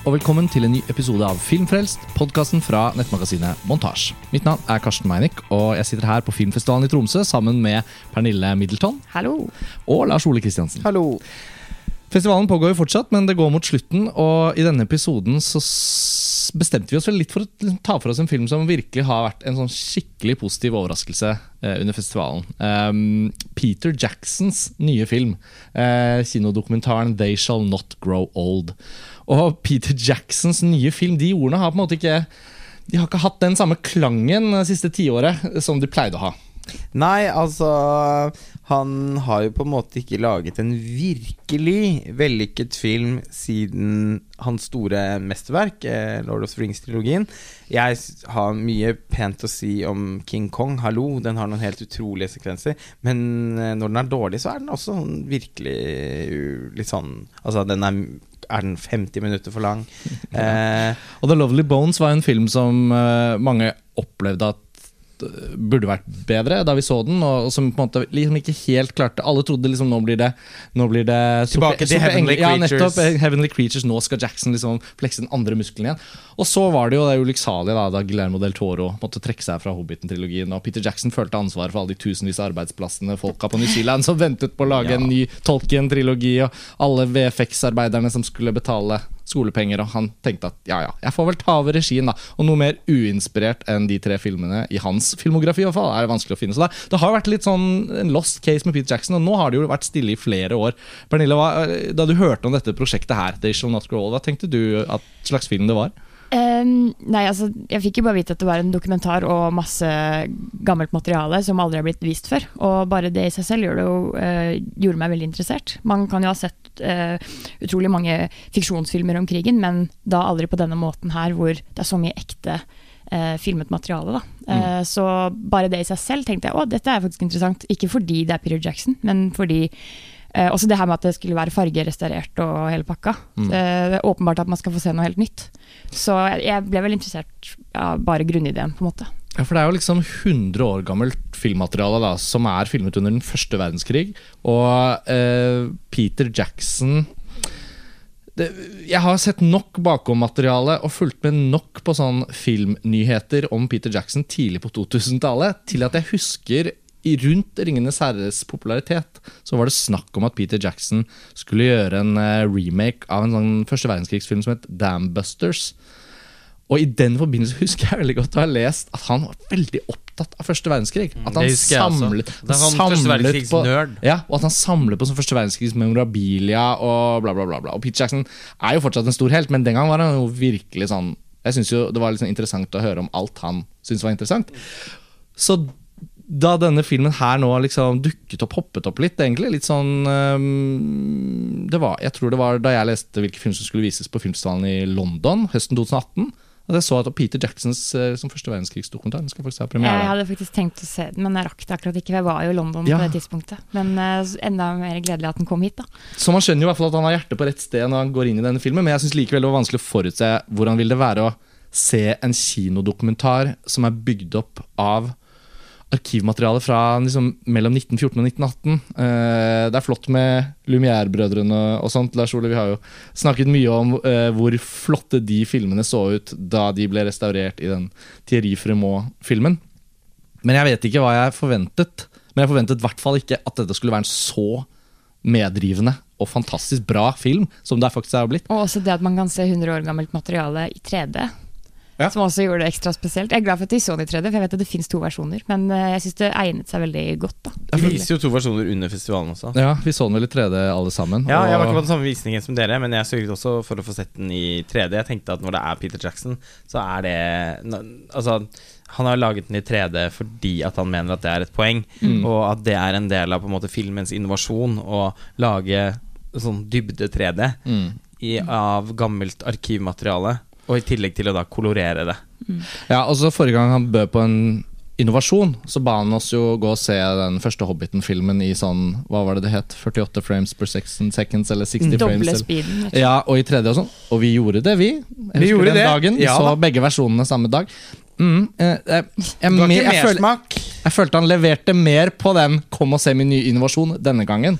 Og velkommen til en ny episode av Filmfrelst, podkasten fra nettmagasinet Montasj. Mitt navn er Karsten Meinick, og jeg sitter her på Filmfestivalen i Tromsø sammen med Pernille Middleton Hallo. og Lars Ole Kristiansen. Hallo. Festivalen pågår jo fortsatt, men det går mot slutten, og i denne episoden så bestemte vi oss vel litt for å liksom ta for oss en film som virkelig har vært en sånn skikkelig positiv overraskelse eh, under festivalen. Um, Peter Jacksons nye film, eh, kinodokumentaren 'They Shall Not Grow Old'. Og Peter Jacksons nye film, de ordene har på en måte ikke De har ikke hatt den samme klangen det siste tiåret som de pleide å ha. Nei, altså Han har jo på en måte ikke laget en virkelig vellykket film siden hans store mesterverk, eh, Lord of the Rings-trilogien. Jeg har mye pent å si om King Kong. Hallo, den har noen helt utrolige sekvenser. Men eh, når den er dårlig, så er den også virkelig litt sånn Altså, den er er den 50 minutter for lang? Eh, Og The Lovely Bones var en film som eh, mange opplevde at burde vært bedre da vi så den, og, og som på en måte liksom ikke helt klarte Alle trodde liksom nå blir det Nå blir det Tilbake til Heavenly Creatures. Ja, nettopp. eh, Heavenly Creatures. Nå skal Jackson liksom flekse den andre muskelen igjen. Og så var det jo det ulykksalige da, da Guillermo del Toro måtte trekke seg fra Hobbiten-trilogien. Og Peter Jackson følte ansvaret for alle de tusenvis av arbeidsplassene folka på New Zealand som ventet på å lage Ja. en ny Tolkien-trilogi, og alle VFX-arbeiderne som skulle betale skolepenger, og han tenkte at ja, ja, jeg får vel ta over regien, da. Og noe mer uinspirert enn de tre filmene i hans filmografi, i hvert fall, er det vanskelig å finne. Så da, det har vært litt sånn en lost case med Peter Jackson, og nå har det jo vært stille i flere år. Pernille, hva, da du hørte om dette prosjektet her, They Shall Not Grow Old, hva tenkte du at slags film det var? Ehm, nei, altså, jeg fikk jo bare vite at det var en dokumentar og masse gammelt materiale som aldri har blitt vist før. Og bare det i seg selv jo, uh, gjorde meg veldig interessert. Man kan jo ha sett uh, utrolig mange fiksjonsfilmer om krigen, men da aldri på denne måten her, hvor det er så mye ekte uh, filmet materiale. Eh, så bare det i seg selv tenkte jeg å, dette er faktisk interessant. Ikke fordi det er Peter Jackson, men fordi Eh, også det her med at det skulle være fargerestaurert og hele pakka. Mm. Eh, det er åpenbart at man skal få se noe helt nytt. Så jeg, ble vel interessert av bare grunnideen, på en måte. Ja, for Det er jo liksom 100 år gammelt filmmateriale da, som er filmet under den første verdenskrig. Og eh, Peter Jackson det, Jeg har sett nok bakom-materiale og fulgt med nok på sånn filmnyheter om Peter Jackson tidlig på 2000-tallet til at jeg husker rundt 'Ringenes herres' popularitet så var det snakk om at Peter Jackson skulle gjøre en eh, remake av en sånn første verdenskrigsfilm som het Dambusters. Og i den forbindelse husker jeg veldig godt å ha lest at han var veldig opptatt av første verdenskrig. At han samlet, han samlet første på, ja, og at han samlet på sånn første verdenskrigs memorabilia og bla, bla, bla. bla. Og Peter Jackson er jo fortsatt en stor helt, men den gang var han jo virkelig sånn Jeg synes jo det var sånn interessant å høre om alt han syntes var interessant. Så da denne filmen her nå liksom dukket opp, hoppet opp litt, egentlig litt sånn um, det var, Jeg tror det var da jeg leste hvilke film som skulle vises på filmfestivalen i London høsten 2018. At jeg så at Peter Jacksons eh, som første verdenskrigsdokumentar den skal faktisk ha Jeg hadde faktisk tenkt å se den, men jeg rakk det akkurat ikke. Jeg var jo i London Ja. på det tidspunktet. Men eh, enda mer gledelig at den kom hit, da. Så man skjønner jo i hvert fall at han har hjertet på rett sted når han går inn i denne filmen, men jeg syns likevel det var vanskelig å forutse hvordan vil det være å se en kinodokumentar som er bygd opp av arkivmateriale fra liksom, mellom 1914 og 1918. Eh, det er flott med Lumière-brødrene og sånt. Lars Ole, vi har jo snakket mye om eh, hvor flotte de filmene så ut da de ble restaurert i den Thierry Fremont-filmen. Men jeg vet ikke hva jeg forventet. Men jeg forventet i hvert fall ikke at dette skulle være en så meddrivende og fantastisk bra film som det faktisk er blitt. Og også det at man kan se 100 år gammelt materiale i 3D. Ja. Som også gjorde det ekstra spesielt. Jeg er glad for at de så den i 3D, for jeg vet at det fins to versjoner. Men eh, jeg syns det egnet seg veldig godt. da De viser jo to versjoner under festivalen også. Ja, Vi så den vel i 3D alle sammen. Ja, jeg var ikke på den samme visningen som dere, men jeg sørget også for å få sett den i 3D. Jeg tenkte at når det er Peter Jackson, så er det Altså, han har laget den i 3D fordi at han mener at det er et poeng, Mm. og at det er en del av på en måte filmens innovasjon å lage sånn dybde 3D mm. i, av gammelt arkivmateriale, og i tillegg til å da kolorere det. ja, og så Forrige gang han bød på en innovasjon, så ba han oss jo gå og se den første Hobbiten-filmen i sånn Hva var det det het? 48 frames per second, seconds, eller 60 frames? Doble speeden. Ja, og i 3D og sånn. Og vi gjorde det, vi. Jeg husker gjorde den det. dagen. Vi Ja så da. begge versjonene samme dag. Mm, eh, eh, jeg, Det var jeg, ikke jeg, føl, jeg følte han leverte mer på den 'kom og se min nye innovasjon' denne gangen.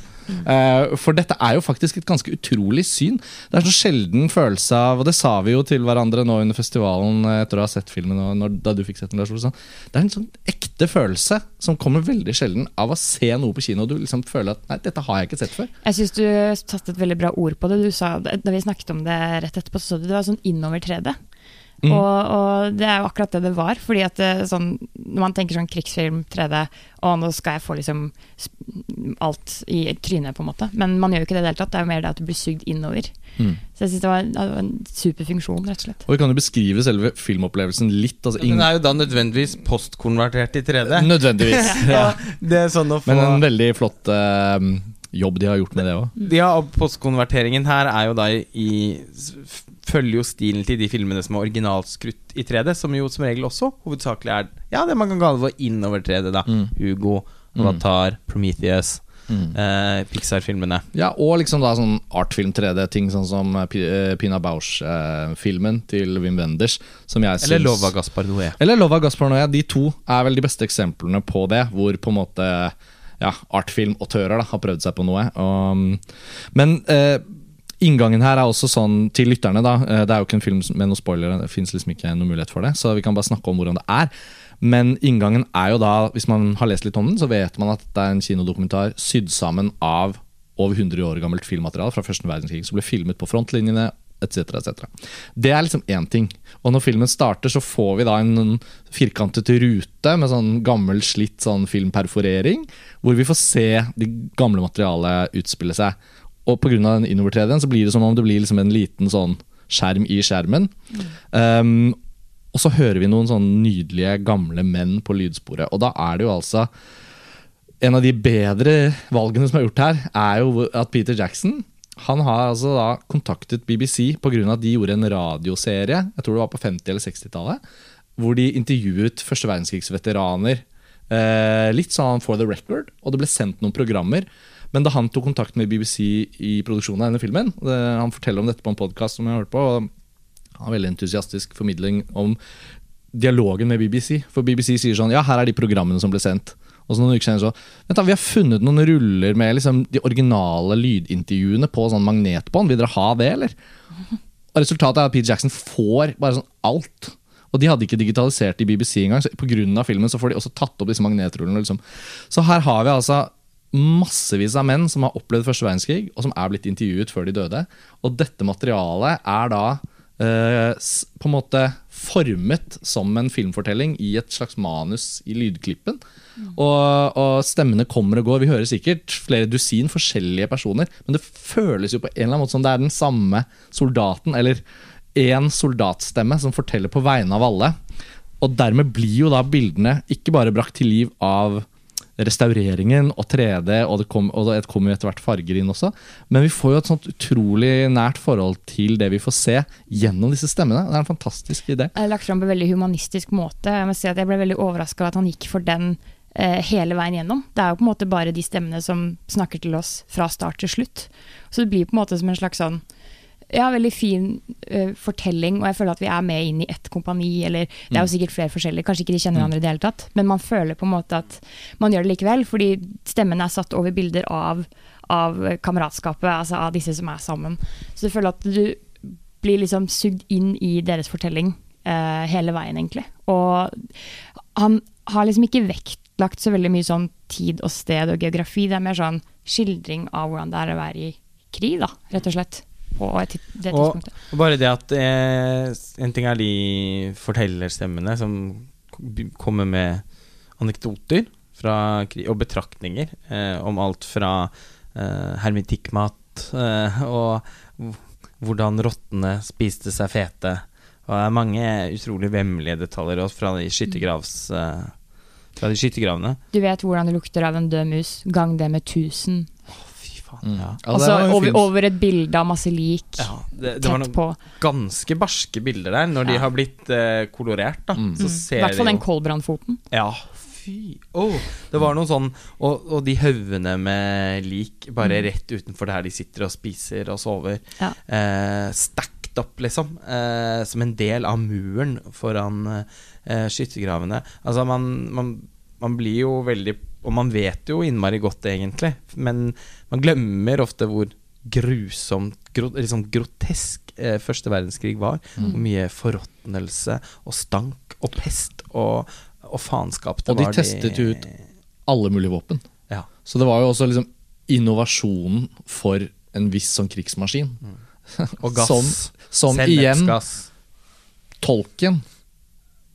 Eh, for dette er jo faktisk et ganske utrolig syn. Det er så sjelden følelse av Og det sa vi jo til hverandre nå under festivalen eh, etter å ha sett filmen. Når, da du fikk sett den, Lars. Det er en sånn ekte følelse som kommer veldig sjelden av å se noe på kino. Og du liksom føler at nei, dette har jeg ikke sett før. Jeg syns du satte et veldig bra ord på det. Du sa, da vi snakket om det rett etterpå, så du det var sånn innover 3D. Mm. Og, og det er jo akkurat det det var. Fordi at det, sånn, Når man tenker sånn krigsfilm 3D, og nå skal jeg få liksom alt i trynet, på en måte. Men man gjør jo ikke det i det hele tatt. Det er jo mer det at du blir sugd innover. Mm. Så jeg syns det, var- det var en superfunksjon, rett og slett. Og vi kan jo beskrive selve filmopplevelsen litt. Altså, Den er jo da nødvendigvis postkonvertert i 3D. Nødvendigvis. ja. Det er sånn å få Men en veldig flott uh, jobb de har gjort med det òg. Ja, og postkonverteringen her er jo da i, Følger jo stilen til de filmene som er originalskrutt i 3D, som jo som regel også hovedsakelig er Ja, det man kan kalle for innover 3D, da. Mm. Hugo, Avatar, Prometheus, eh, Pixar-filmene. Ja, og liksom da sånn artfilm 3D-ting, sånn som eh, eh, Pina Bausch-filmen til Wim Wenders. Som jeg Eller syns- Lova Gaspar Noé. Eller Lova Gaspar Noé. De to er vel de beste eksemplene på det, hvor på en måte ja, artfilm-autører har prøvd seg på noe. Og, mm, men eh, inngangen her er også sånn til lytterne. da eh, Det er jo ikke en film med noen spoilere, det fins liksom ikke noen mulighet for det. Så vi kan bare snakke om hvordan det er. Men inngangen er jo da, hvis man har lest litt om den, så vet man at det er en kinodokumentar sydd sammen av over 100 år gammelt filmmateriale fra første verdenskrig som ble filmet på frontlinjene etc. Et Det er liksom én ting. Og når filmen starter, så får vi da en, firkantet rute med sånn gammel, slitt sånn filmperforering, hvor vi får se det gamle materialet utspille seg. Og pga. den innover 3D-en så blir det som om det blir liksom en liten sånn skjerm i skjermen. Um, og så hører vi noen sånn nydelige, gamle menn på lydsporet. Og da er det jo altså En av de bedre valgene som er gjort her, er jo at Peter Jackson han har altså da kontaktet BBC pga. at de gjorde en radioserie jeg tror det var på 50- eller 60-tallet, hvor de intervjuet første verdenskrigsveteraner. Eh, litt sånn for the record, og det ble sendt noen programmer. Men da han tok kontakt med BBC i produksjonen av denne filmen det, Han forteller om dette på en podkast som jeg har hørt på. og han har veldig entusiastisk formidling om dialogen med BBC. For BBC sier sånn Ja, her er de programmene som ble sendt. Og så noen uker senere så Vent da, Vi har funnet noen ruller med liksom de originale lydintervjuene på sånn magnetbånd. Vil dere ha det, eller? Og Resultatet er at Pete Jackson får bare sånn alt. Og de hadde ikke digitalisert i BBC engang, så pga. filmen så får de også tatt opp disse magnetrullene. Liksom. Så her har vi altså massevis av menn som har opplevd første verdenskrig, og som er blitt intervjuet før de døde. Og dette materialet er da eh, på en måte formet som en filmfortelling i et slags manus i lydklippen. Og, og stemmene kommer og går. Vi hører sikkert flere dusin forskjellige personer, men det føles jo på en eller annen måte som det er den samme soldaten, eller én soldatstemme som forteller på vegne av alle. Og dermed blir jo da bildene ikke bare brakt til liv av restaureringen og 3D, og det kom- og kommer jo etter hvert farger inn også. Men vi får jo et sånt utrolig nært forhold til det vi får se gjennom disse stemmene. Det er en fantastisk idé. Det er lagt fram på en veldig humanistisk måte. Jeg må si at jeg ble veldig overraska over at han gikk for den eh, hele veien gjennom. Det er jo på en måte bare de stemmene som snakker til oss fra start til slutt. Så det blir på en måte som en slags sånn ja, veldig fin uh, fortelling, og jeg føler at vi er med inn i ett kompani. Eller det er jo sikkert flere forskjellige, kanskje ikke de kjenner hverandre i det hele tatt. Men man føler på en måte at man gjør det likevel, fordi stemmen er satt over bilder av, av kameratskapet, altså av disse som er sammen. Så du føler at du blir liksom sugd inn i deres fortelling uh, hele veien, egentlig. Og han har liksom ikke vektlagt så veldig mye sånn tid og sted og geografi. Det er mer sånn skildring av hvordan det er å være i krig, da, rett og slett. På det Og, tidspunktet. og bare det at eh, En ting er de fortellerstemmene som kommer med anekdoter fra, og betraktninger eh, om alt fra eh, hermetikkmat eh, og hvordan rottene spiste seg fete. Og det er mange utrolig vemmelige detaljer også fra de eh, Fra de skyttergravene. Du vet hvordan det lukter av en død mus. Gang det med 1000. Faen. Mm. Ja. Altså over, over et bilde av masse lik. Ja, det, det var Tett noen på. ganske barske bilder der. Når de har blitt eh, kolorert, da, Mm. så Mm. I hvert fall den koldbrannfoten. Ja, fy oh, Det var noe sånn og, og de haugene med lik bare Mm. rett utenfor der de sitter og spiser og sover. Ja. Eh, stacked opp, liksom. Eh, som en del av muren foran eh, skyttergravene. Altså, man, man, man blir jo veldig Og man vet jo innmari godt, egentlig, men man glemmer ofte hvor grusomt, gro, liksom grotesk eh, første verdenskrig var. Mm. Hvor mye forråtnelse og stank og pest og, og faenskap det var. Og de var. testet jo ut alle mulige våpen. Ja. Så det var jo også liksom innovasjonen for en viss sånn krigsmaskin. Og gass. Som, som igjen Selvmordsgass.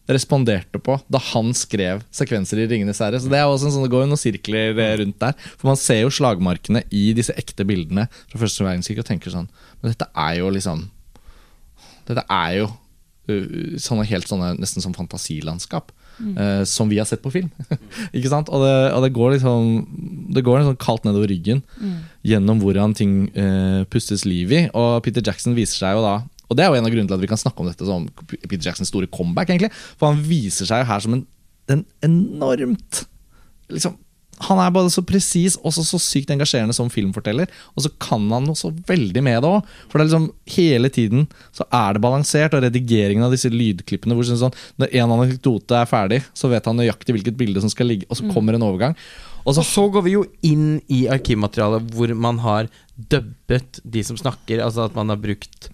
Responderte på da han skrev sekvenser i 'Ringenes herre'. Så Det er også en sånn, det går jo noen sirkler eh, rundt der. For man ser jo slagmarkene i disse ekte bildene fra første verdenskrig og tenker sånn Men dette er jo liksom Dette er jo uh, sånne helt sånne nesten som fantasilandskap. eh, som vi har sett på film. ikke sant? Og det, og det går liksom Det går liksom kaldt nedover ryggen gjennom hvordan ting uh, pustes liv i. Og Peter Jackson viser seg jo da Og det er jo en av grunnene til at vi kan snakke om dette som Peter Jacksons store comeback. egentlig For han viser seg jo her som en, en enormt liksom, Han er både så presis og så, så sykt engasjerende som filmforteller. Og så kan han også veldig med det òg. For det er liksom hele tiden så er det balansert. Og redigeringen av disse lydklippene hvor sånn, når en anekdote er ferdig, så vet han nøyaktig hvilket bilde som skal ligge, og så kommer en overgang. Og så Og så går vi jo inn i arkivmaterialet hvor man har dubbet de som snakker. Altså at man har brukt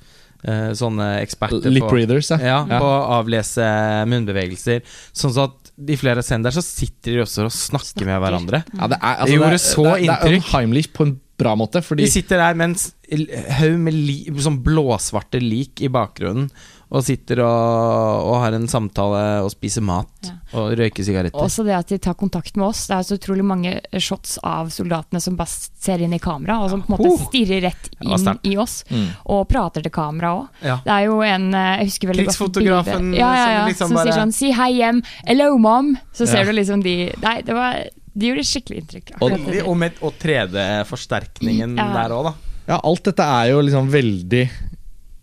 sånne eksperter Lip på, readers, ja. ja, Ja. på å avlese munnbevegelser. Sånn at i flere scener der så sitter de også og snakker, med hverandre. Ja, det, er, altså, Det gjorde det, så det, inntrykk. det er unheimlich på en bra måte. Fordi Vi sitter der med en haug med li, sånn blåsvarte lik i bakgrunnen. Og sitter og, og har en samtale og spiser mat Ja. og røyker sigaretter. Også det at de tar kontakt med oss. Det er så utrolig mange shots av soldatene som bare ser inn i kamera, og som på en måte Oh! stirrer rett inn i oss. Mm. Og prater til kamera òg. Ja. Det er jo en eh, Jeg husker veldig Krigsfotografen ja, ja, ja, som liksom som bare- sier sånn 'si hei hjem', 'hello mom'. Så ser Ja. du liksom de Nei, det var De gjorde skikkelig inntrykk. Og- Og, med, og 3D-forsterkningen Ja. der òg, da. ja, alt dette er jo liksom veldig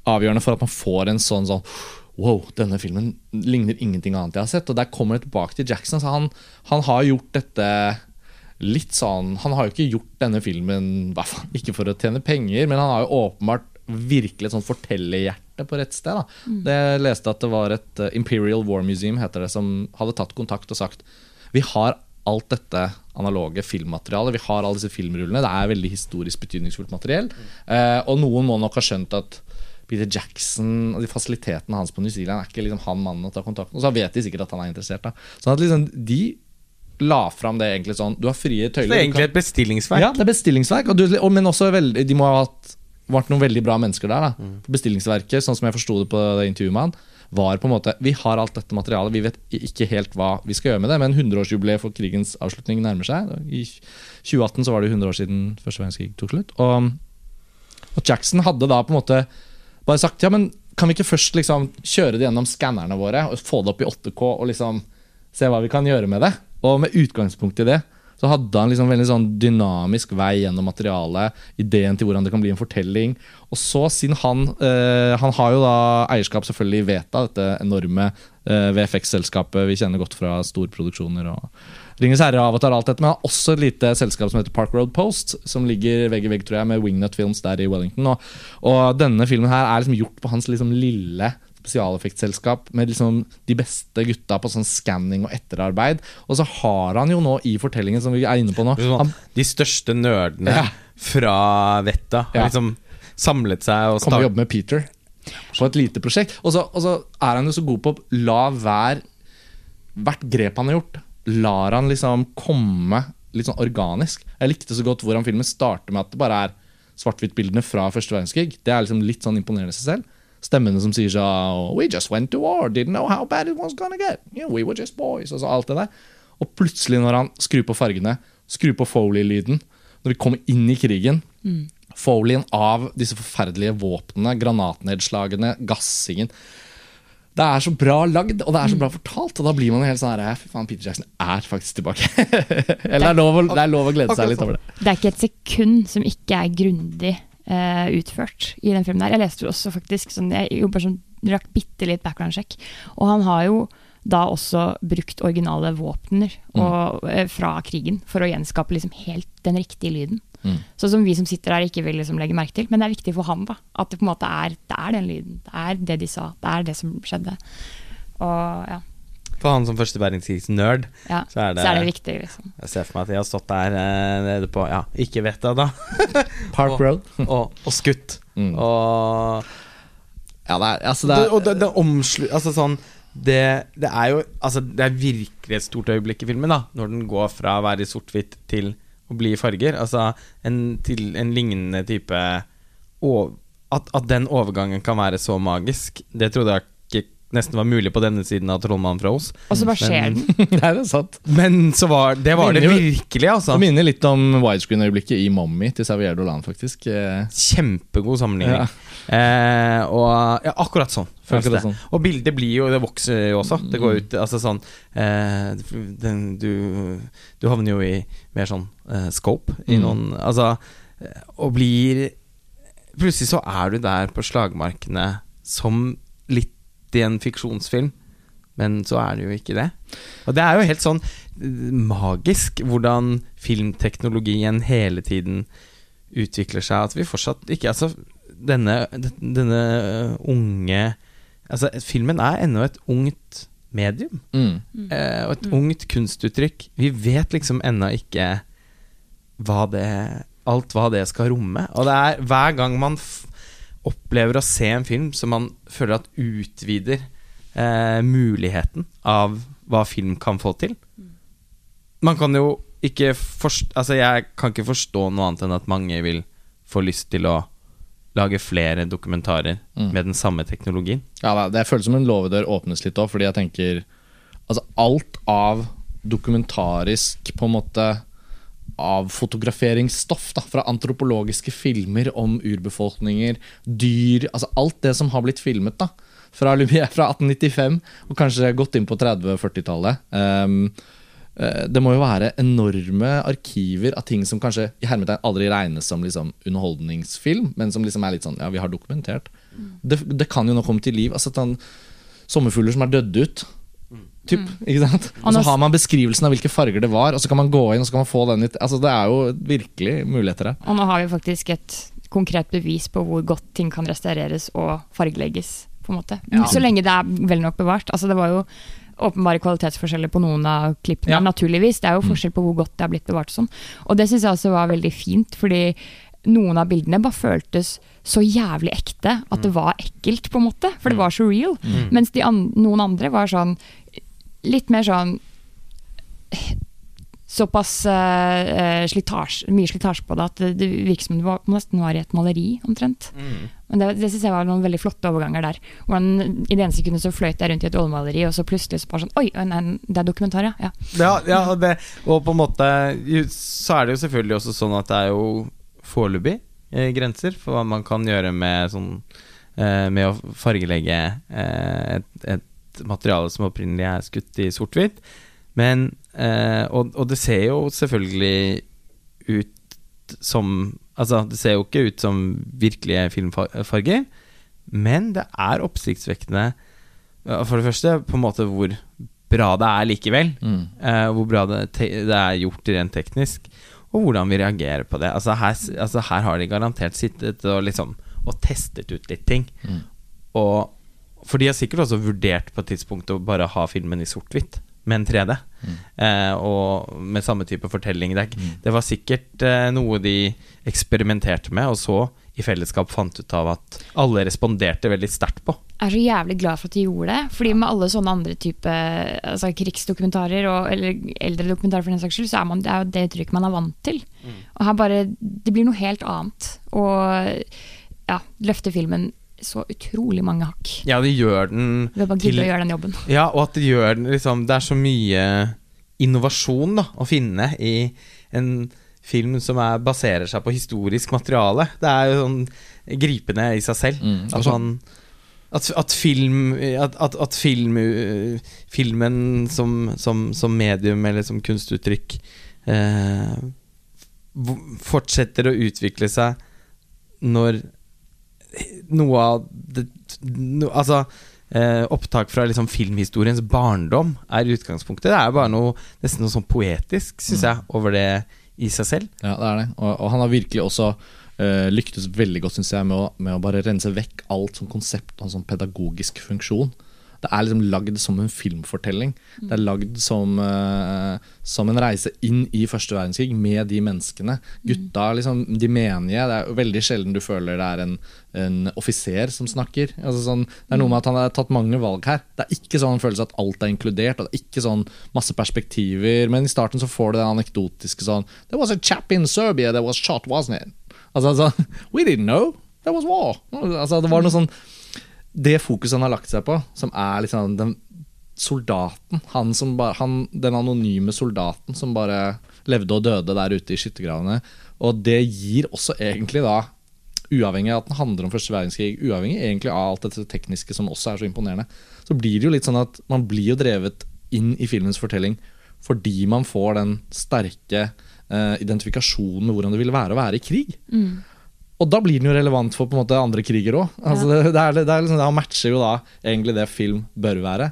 avgjørende for at man får en sånn sånn Wow, denne filmen ligner ingenting annet jeg har sett. Og der kommer det tilbake til Jackson. Så han, han har gjort dette litt sånn Han har jo ikke gjort denne filmen i ikke for å tjene penger, men han har jo åpenbart virkelig et sånn fortellerhjerte på rett sted. Da. Det jeg leste at det var et eh, Imperial War Museum heter det, som hadde tatt kontakt og sagt vi har alt dette analoge filmmaterialet, vi har alle disse filmrullene. Det er veldig historisk betydningsfullt materiell. Eh, og noen må nok ha skjønt at Peter Jackson og de fasilitetene hans på New Zealand er ikke liksom han mannen å ta kontakt med. Og så vet de sikkert at han er interessert. Da. Sånn at liksom de la fram det egentlig sånn Du har frie tøyler. Så det er egentlig kan- et bestillingsverk. ja, det er bestillingsverk. Og du, og, men også veldig, de må ha vært noen veldig bra mennesker der. Da. For Bestillingsverket, sånn som jeg forsto det på det intervjuet med han, var på en måte Vi har alt dette materialet, vi vet ikke helt hva vi skal gjøre med det, men 100-årsjubileet for krigens avslutning nærmer seg. I 2018 så var det 100 år siden første verdenskrig tok slutt. Og, og Jackson hadde da på en måte bare sagt ja, men kan vi ikke først liksom kjøre det gjennom skannerne våre og få det opp i 8K og liksom se hva vi kan gjøre med det? Og med utgangspunkt i det så hadde han liksom veldig sånn dynamisk vei gjennom materialet, ideen til hvordan det kan bli en fortelling. Og så, siden han eh, Han har jo da eierskap selvfølgelig i Veta, dette enorme eh, VFX-selskapet vi kjenner godt fra storproduksjoner og Ringenes herre og Avatar alt dette, men han har også et lite selskap som heter Park Road Post, som ligger vegg i vegg tror jeg, med Wingnut Films der i Wellington. Og, og denne filmen her er liksom gjort på hans liksom lille spesialeffektselskap med liksom de beste gutta på sånn skanning og etterarbeid. Og så har han jo nå i fortellingen som vi er inne på nå han, De største nerdene Ja. fra vettet har Ja. liksom samlet seg og kommer og jobber med Peter på et lite prosjekt. Og så, og så er han jo så god på å la hver Hvert grep han har gjort, lar han liksom komme litt sånn organisk. Jeg likte så godt hvordan filmen starter med at det bare er svart-hvitt-bildene fra første verdenskrig. Det er liksom litt sånn imponerende i seg selv. Stemmene som sier sånn We just went to war, didn't know how bad it was gonna get. Yeah, we were just boys. Og så alt det der. Og plutselig, når han skrur på fargene, skrur på Foley-lyden, når vi kommer inn i krigen Foleyen av disse forferdelige våpnene, granatnedslagene, gassingen Det er så bra lagd, og det er så bra fortalt. Og da blir man jo helt sånn her Fy faen, Peter Jackson er faktisk tilbake. Eller det er, lov å, det er lov å glede seg litt over det. Det er ikke et sekund som ikke er grundig eh, utført i den filmen. her. Jeg leste også faktisk sånn, Jeg jobber som rakk bitte litt background check, og han har jo da også brukt originale våpner og, mm. fra krigen for å gjenskape liksom helt den riktige lyden. Mm. Sånn som vi som sitter her ikke vil liksom legge merke til, men det er viktig for han da, at det på en måte er, det er den lyden. Det er det de sa, det er det som skjedde. Og ja. For han som første verdenskrigsnerd, Ja. så er det, Så er det viktig, liksom. Jeg ser for meg at jeg har stått der eh, nede på Ja, ikke vet jeg, da. Park Og- Road. og, og skutt. Mm. Og Ja, det er, altså det det, er, og det, det omslu... Altså sånn det, det er jo Altså, det er virkelig et stort øyeblikk i filmen, da. Når den går fra å være i sort-hvitt til å bli i farger. Altså en, til en lignende type og, at, at den overgangen kan være så magisk, det trodde jeg nesten var mulig på denne siden av Trollmannen fra Os. Og så bare skjer Men- Nei, det er sant. Men så var det var det Minner det virkelig, altså. Det minner litt om widescreen-øyeblikket i Mommy til Xavier Dolan, faktisk. Eh, Kjempegod sammenligning. Ja. Eh, og ja, akkurat sånn. føles Akkurat det. sånn. Og bildet blir jo Det vokser jo også. Det går ut Altså sånn eh, den, du, du havner jo i mer sånn eh, scope i Mm. noen Altså eh, Og blir Plutselig så er du der på slagmarkene som i en fiksjonsfilm. Men så er det jo ikke det. Og det er jo helt sånn eh, magisk hvordan filmteknologien hele tiden utvikler seg. At vi fortsatt ikke Altså, denne, denne unge Altså, filmen er ennå et ungt medium. mm. Eh, og et ungt kunstuttrykk. Vi vet liksom ennå ikke hva det Alt hva det skal romme. Og det er hver gang man f opplever å se en film som man føler at utvider eh, muligheten av hva film kan få til. Man kan jo ikke forst Altså, jeg kan ikke forstå noe annet enn at mange vil få lyst til å lage flere dokumentarer Mm. med den samme teknologien. Ja, det, det føles som en låvedør åpnes litt òg, fordi jeg tenker Altså, alt av dokumentarisk på en måte avfotograferingsstoff da, fra antropologiske filmer om urbefolkninger, dyr Altså alt det som har blitt filmet da fra Lumière fra 1895 og kanskje gått inn på 30-40-tallet. Um, eh, det må jo være enorme arkiver av ting som kanskje i hermetegn aldri regnes som liksom underholdningsfilm, men som liksom er litt sånn Ja, vi har dokumentert. Det, det kan jo nå komme til liv. Altså sånn, Sommerfugler som er dødd ut. Typ, ikke sant? Og så har man beskrivelsen av hvilke farger det var, og så kan man gå inn og så kan man få den ut. Altså, det er jo virkelig muligheter her. Og nå har vi faktisk et konkret bevis på hvor godt ting kan restaureres og fargelegges. på en måte. Ja. Så lenge det er vel nok bevart. Altså, det var jo åpenbare kvalitetsforskjeller på noen av klippene, Ja. naturligvis. Det er jo Mm. forskjell på hvor godt det er blitt bevart sånn. Og det syns jeg også var veldig fint, fordi noen av bildene bare føltes så jævlig ekte at det var ekkelt, på en måte. For det var så real. Mm. Mens de an noen andre var sånn litt mer sånn Såpass uh, slitage, mye slitasje på det at det, det virker som det var, nesten var i et maleri, omtrent. Mm. Men det, det synes jeg var noen veldig flotte overganger der. Hvordan I det ene sekundet så fløyt jeg rundt i et oljemaleri, og så plutselig så bare sånn Oi, nei, det er dokumentar, ja. ja. Ja, ja og, det, og på en måte Så er det jo selvfølgelig også sånn at det er jo foreløpig eh, grenser for hva man kan gjøre med sånn eh, Med å fargelegge eh, et, et materiale som opprinnelig er skutt i sort-hvitt. Men eh, og, og det ser jo selvfølgelig ut som Altså, det ser jo ikke ut som virkelige filmfarger, men det er oppsiktsvekkende For det første på en måte hvor bra det er likevel. Mm. Eh, hvor bra det, det er gjort rent teknisk, og hvordan vi reagerer på det. Altså her, altså her har de garantert sittet og liksom Og testet ut litt ting. Mm. Og For de har sikkert også vurdert på et tidspunkt å bare ha filmen i sort-hvitt, med en 3D. Mm. Eh, og med samme type fortelling. Det, Mm. det var sikkert eh, noe de eksperimenterte med, og så i fellesskap fant ut av at alle responderte veldig sterkt på. Jeg er så jævlig glad for at de gjorde det. Fordi med alle sånne andre type altså krigsdokumentarer, og, eller eldre dokumentarer for den saks skyld, så er man, det er jo det uttrykket man er vant til. Og her bare Det blir noe helt annet. Og ja, løfte filmen så utrolig mange hakk. Ja, de gjør den Ved å bare Til- å gjøre den jobben. Ja, og at det gjør den liksom Det er så mye innovasjon da å finne i en film som er, baserer seg på historisk materiale. Det er jo sånn gripende i seg selv. Mm. At, Altså- man, at, at film At, at, film, uh, filmen som, som, som medium eller som kunstuttrykk eh, fortsetter å utvikle seg når noe av det no, Altså eh, opptak fra liksom filmhistoriens barndom er utgangspunktet. Det er bare noe nesten noe sånn poetisk, syns jeg, over det i seg selv. Ja, det er det. Og, og han har virkelig også eh, lyktes veldig godt, syns jeg, med å, med å bare rense vekk alt som konsept og en sånn pedagogisk funksjon. Det er liksom lagd som en filmfortelling. Det er lagd som, uh, som en reise inn i første verdenskrig med de menneskene. Gutta, liksom, de menige. Det er veldig sjelden du føler det er en, en offiser som snakker. Altså sånn, det er noe med at han har tatt mange valg her. Det er ikke sånn følelse at alt er inkludert. Og det er ikke sånn masse perspektiver. Men i starten så får du det anekdotiske sånn There was a chap in Serbia that was shot, wasn't it? Altså, altså We didn't know. There was war. Altså, det var noe sånn Det fokuset han har lagt seg på, som er liksom den soldaten, han som bare, han, den anonyme soldaten som bare levde og døde der ute i skyttergravene. Og det gir også egentlig da Uavhengig av at den handler om første verdenskrig, uavhengig egentlig av alt dette tekniske som også er så imponerende, så blir det jo litt sånn at man blir jo drevet inn i filmens fortelling fordi man får den sterke uh, identifikasjonen med hvordan det ville være å være i krig. Mm. Og da blir den jo relevant for på en måte andre kriger òg. Altså, det, det, det, er liksom, det matcher jo da egentlig det film bør være.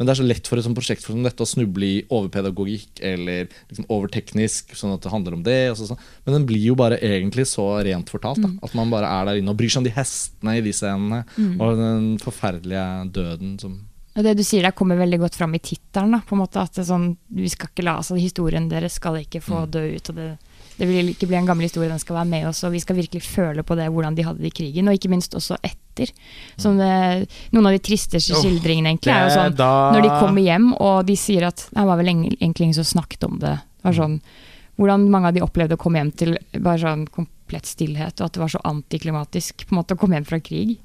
Men det er så lett for et sånt prosjekt som dette å snuble i overpedagogikk eller liksom overteknisk, sånn at det handler om det. Så, sånn. Men den blir jo bare egentlig så rent fortalt. Da. At man bare er der inne og bryr seg om de hestene i de scenene. Og den forferdelige døden som det du sier der kommer veldig godt fram i tittelen. at sånn, la, altså Historien deres skal ikke få dø ut. det, det vil ikke bli en gammel historie, den skal være med oss. Og vi skal virkelig føle på det, hvordan de hadde det i krigen. Og ikke minst også etter. Som det, noen av de tristeste skildringene egentlig er jo sånn Når de kommer hjem og de sier at det var vel egentlig ingen som snakket om det. det var sånn, hvordan mange av de opplevde å komme hjem til bare sånn komplett stillhet, og at det var så antiklimatisk på en måte å komme hjem fra krig.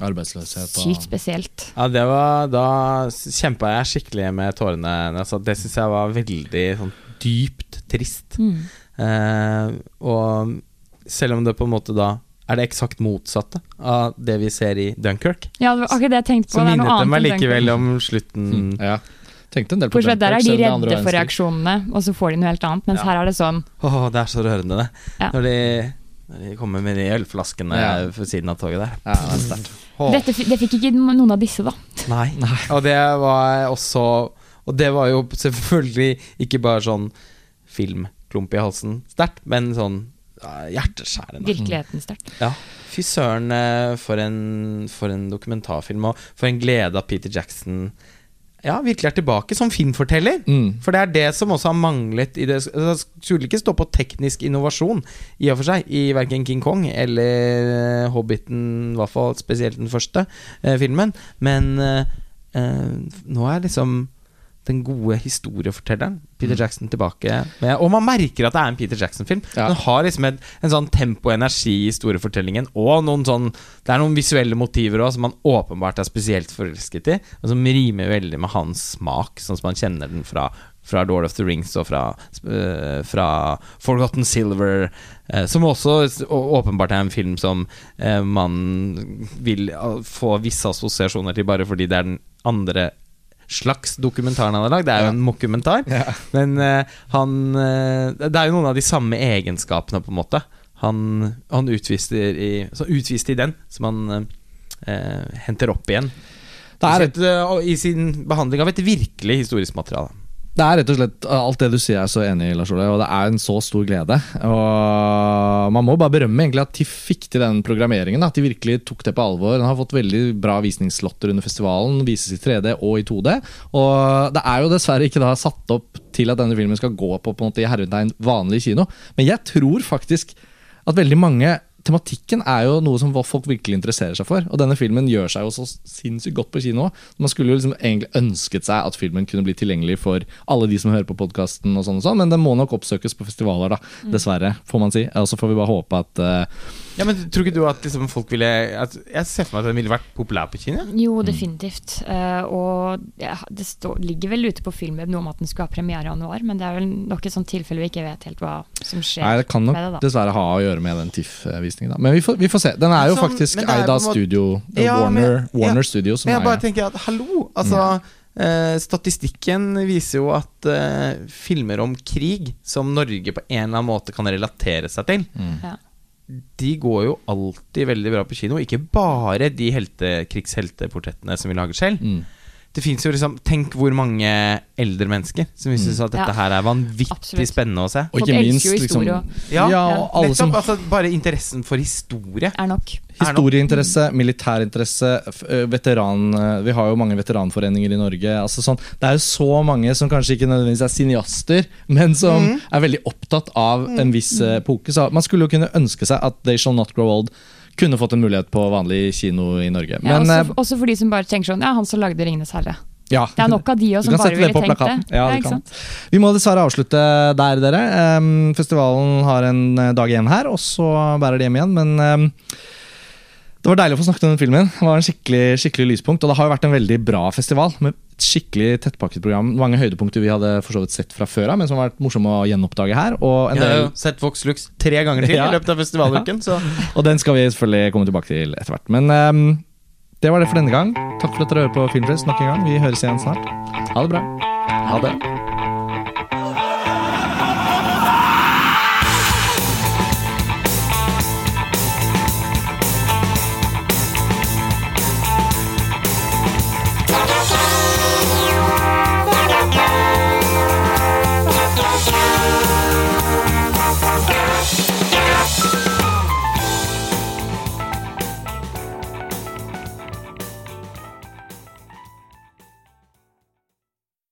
Arbeidsløshet og Sykt spesielt. Ja, det var Da kjempa jeg skikkelig med tårene. Altså, det syns jeg var veldig sånn dypt trist. Mm. Eh, og selv om det på en måte da er det eksakt motsatte av det vi ser i Dunkerque, Ja, det var akkurat det jeg tenkte på. så minnet det meg likevel om slutten. Mm, ja. Tenkte en del på fra der er de redde for reaksjonene, og så får de noe helt annet. Mens Ja. her er det sånn Åh, det er så rørende, det. Ja. Når, de, når de kommer med de ølflaskene Ja. ved siden av toget der. Ja, det er sterkt. Dette, Det fikk ikke noen av disse, da. Nei. Og det var også Og det var jo selvfølgelig ikke bare sånn filmklump i halsen sterkt, men sånn hjerteskjærende. Virkeligheten sterkt. Ja. Fy søren, eh, for en, for en dokumentarfilm, og for en glede at Peter Jackson ja, virkelig er tilbake som filmforteller. Mm. For det er det som også har manglet i det Det skulle ikke stå på teknisk innovasjon i og for seg i verken King Kong eller eh, Hobbiten, i hvert fall spesielt den første eh, filmen. Men eh, eh, nå er liksom den gode historiefortelleren Peter Mm. Jackson tilbake med Og man merker at det er en Peter Jackson-film. Ja. Den har liksom et, en sånn tempo og energi i historiefortellingen, og noen sånn Det er noen visuelle motiver også som man åpenbart er spesielt forelsket i, og som rimer veldig med hans smak, sånn som man kjenner den fra fra Lord of the Rings og fra, uh, fra Forgotten Silver, Uh, som også åpenbart er en film som uh, man vil få visse assosiasjoner til bare fordi det er den andre slags dokumentaren han har lagd. Det er jo en mokumentar. Men eh, han eh, Det er jo noen av de samme egenskapene, på en måte. Han, han utviste, i, så utviste i den, som han eh, henter opp igjen. Det er Et, eh, I sin behandling av et virkelig historisk materiale. Det er rett og slett alt det du sier, jeg er så enig i, Lars Ole. Og det er en så stor glede. Og man må bare berømme egentlig at de fikk til den programmeringen. At de virkelig tok det på alvor. Den har fått veldig bra visningsslotter under festivalen. Vises i 3D og i 2D. Og det er jo dessverre ikke da satt opp til at denne filmen skal gå på på en måte i hermetegn vanlig kino. Men jeg tror faktisk at veldig mange Tematikken er jo noe som folk virkelig interesserer seg for. Og denne filmen gjør seg jo så sinnssykt godt på kino. Man skulle jo liksom egentlig ønsket seg at filmen kunne bli tilgjengelig for alle de som hører på podkasten, og sånn og sånn, men den må nok oppsøkes på festivaler, da. Dessverre, får man si. Og så får vi bare håpe at eh, Ja, men Tror ikke du at liksom folk ville at, Jeg ser for meg at den ville vært populær på Kina? Jo, definitivt. Eh, og ja, det stå, ligger vel ute på Filmweb noe om at den skulle ha premiere i januar, men det er vel nok et sånt tilfelle vi ikke vet helt hva som skjer. Nei, det kan nok det, dessverre ha å gjøre med den TIFF-visningen, da. Men vi får, vi får se. Den er jo som, faktisk det er eid av studio Ja, Warner, men- Warner ja. Studio, som Men jeg er bare tenker at hallo! Altså, eh, statistikken viser jo at uh, filmer om krig, som Norge på en eller annen måte kan relatere seg til, Mm. De går jo alltid veldig bra på kino. Ikke bare de helte, krigshelteportrettene som vi lager selv. Mm. Det finnes jo liksom Tenk hvor mange eldre mennesker som vil synes at dette Ja. her er vanvittig Absolutt. spennende å se. Og ikke minst liksom, Ja, ja, og alle som Nettopp. Altså, bare interessen for historie. Er nok. Historieinteresse, militærinteresse, veteran Vi har jo mange veteranforeninger i Norge. Altså sånn, det er jo så mange som kanskje ikke nødvendigvis er cineaster, men som Mm. er veldig opptatt av en viss ø, epoke. Så man skulle jo kunne ønske seg at They Shall Not Grow Old kunne fått en mulighet på vanlig kino i Norge. Ja, Men også, også for de som bare tenker sånn Ja, han som lagde 'Ringenes herre'. ja. Det er nok av de også som bare ville tenkt det. Ja, kan. Vi må dessverre avslutte der, dere. Festivalen har en eh, dag igjen her, og så bærer de hjem igjen. Men det var deilig å få snakket om den filmen. Det var en skikkelig, skikkelig lyspunkt. Og det har jo vært en veldig bra festival med et skikkelig tettpakket program. Mange høydepunkter vi hadde for så vidt sett fra før av, men som har vært morsomme å gjenoppdage her. Og, en Jeg har jo sett Vox Lux tre ganger til Ja. i løpet av festivaluken. Så og den skal vi selvfølgelig komme tilbake til etter hvert. Men um, det var det for denne gang. Takk for at dere hører på Filmfest nok en gang. Vi høres igjen snart. Ha det bra. ha det.